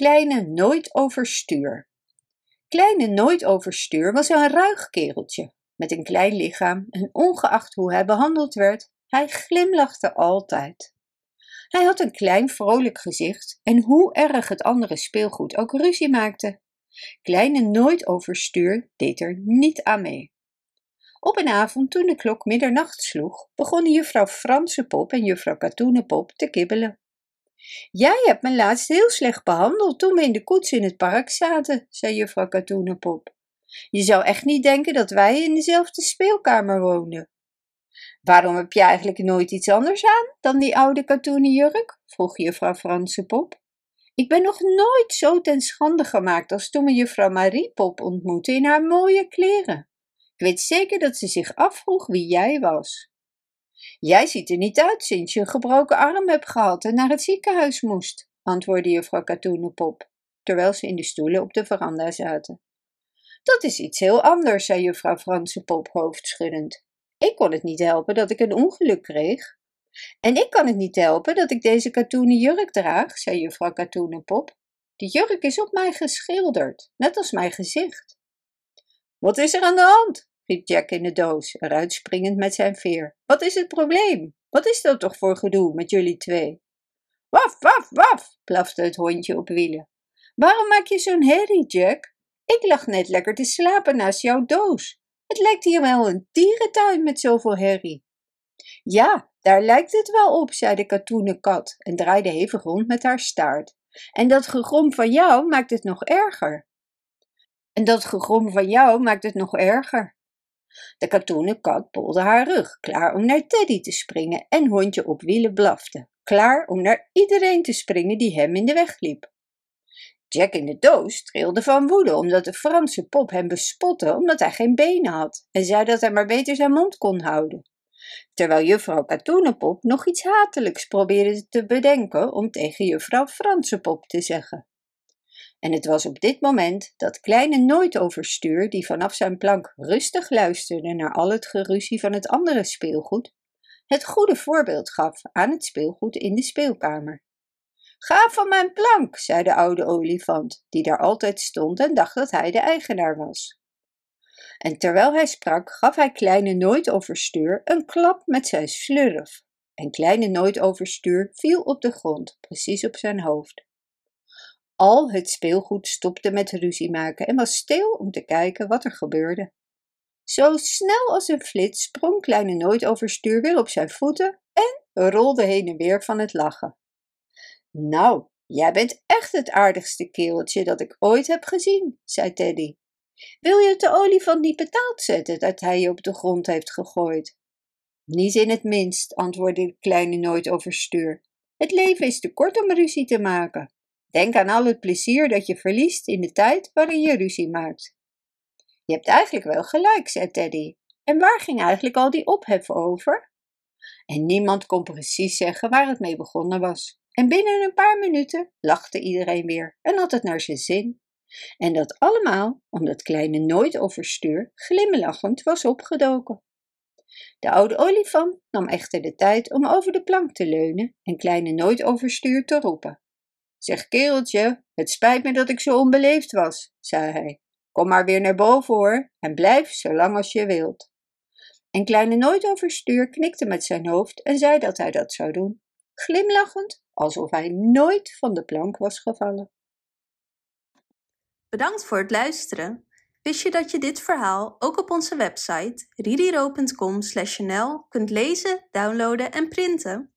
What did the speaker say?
Kleine Nooit Overstuur. Kleine Nooit Overstuur was een ruig kereltje met een klein lichaam en ongeacht hoe hij behandeld werd, hij glimlachte altijd. Hij had een klein vrolijk gezicht en hoe erg het andere speelgoed ook ruzie maakte. Kleine Nooit Overstuur deed er niet aan mee. Op een avond toen de klok middernacht sloeg, begonnen juffrouw Franse Pop en juffrouw Katoenen Pop te kibbelen. Jij hebt me laatst heel slecht behandeld toen we in de koets in het park zaten, zei juffrouw Katoenenpop. Je zou echt niet denken dat wij in dezelfde speelkamer woonden. Waarom heb je eigenlijk nooit iets anders aan dan die oude katoenen jurk? vroeg juffrouw Franse Pop. Ik ben nog nooit zo ten schande gemaakt als toen we juffrouw Marie Pop ontmoette in haar mooie kleren. Ik weet zeker dat ze zich afvroeg wie jij was. Jij ziet er niet uit sinds je een gebroken arm hebt gehad en naar het ziekenhuis moest, antwoordde juffrouw Katoenenpop, terwijl ze in de stoelen op de veranda zaten. Dat is iets heel anders, zei juffrouw Franse Pop hoofdschuddend. Ik kon het niet helpen dat ik een ongeluk kreeg. En ik kan het niet helpen dat ik deze katoenen jurk draag, zei juffrouw Katoenenpop. Die jurk is op mij geschilderd, net als mijn gezicht. Wat is er aan de hand? Riep Jack in de doos, eruit springend met zijn veer. Wat is het probleem? Wat is dat toch voor gedoe met jullie twee? Waf, waf, waf, plafte het hondje op wielen. Waarom maak je zo'n herrie, Jack? Ik lag net lekker te slapen naast jouw doos. Het lijkt hier wel een dierentuin met zoveel herrie. Ja, daar lijkt het wel op, zei de katoenen kat en draaide hevig rond met haar staart. En dat gegrom van jou maakt het nog erger. En dat gegrom van jou maakt het nog erger. De katoenen kat polde haar rug, klaar om naar Teddy te springen en hondje op wielen blafte, klaar om naar iedereen te springen die hem in de weg liep. Jack in de doos trilde van woede omdat de Franse pop hem bespotte omdat hij geen benen had en zei dat hij maar beter zijn mond kon houden. Terwijl juffrouw Katoenenpop nog iets hatelijks probeerde te bedenken om tegen juffrouw Franse pop te zeggen. En het was op dit moment dat kleine nooit overstuur, die vanaf zijn plank rustig luisterde naar al het geruzie van het andere speelgoed, het goede voorbeeld gaf aan het speelgoed in de speelkamer. Ga van mijn plank, zei de oude olifant, die daar altijd stond en dacht dat hij de eigenaar was. En terwijl hij sprak, gaf hij kleine nooit overstuur een klap met zijn slurf. En kleine nooit overstuur viel op de grond, precies op zijn hoofd. Al het speelgoed stopte met ruzie maken en was stil om te kijken wat er gebeurde. Zo snel als een flits sprong Kleine Nooit overstuur weer op zijn voeten en rolde heen en weer van het lachen. Nou, jij bent echt het aardigste kereltje dat ik ooit heb gezien, zei Teddy. Wil je de olifant niet betaald zetten dat hij je op de grond heeft gegooid? Niet in het minst, antwoordde de kleine nooit overstuur. Het leven is te kort om ruzie te maken. Denk aan al het plezier dat je verliest in de tijd waarin je ruzie maakt. Je hebt eigenlijk wel gelijk, zei Teddy. En waar ging eigenlijk al die ophef over? En niemand kon precies zeggen waar het mee begonnen was. En binnen een paar minuten lachte iedereen weer en had het naar zijn zin. En dat allemaal omdat Kleine nooit overstuur glimlachend was opgedoken. De oude olifant nam echter de tijd om over de plank te leunen en Kleine nooit overstuur te roepen. Zeg kereltje, het spijt me dat ik zo onbeleefd was, zei hij. Kom maar weer naar boven hoor en blijf zo lang als je wilt. En Kleine Nooit Overstuur knikte met zijn hoofd en zei dat hij dat zou doen, glimlachend alsof hij nooit van de plank was gevallen. Bedankt voor het luisteren. Wist je dat je dit verhaal ook op onze website ridiro.com/nl kunt lezen, downloaden en printen?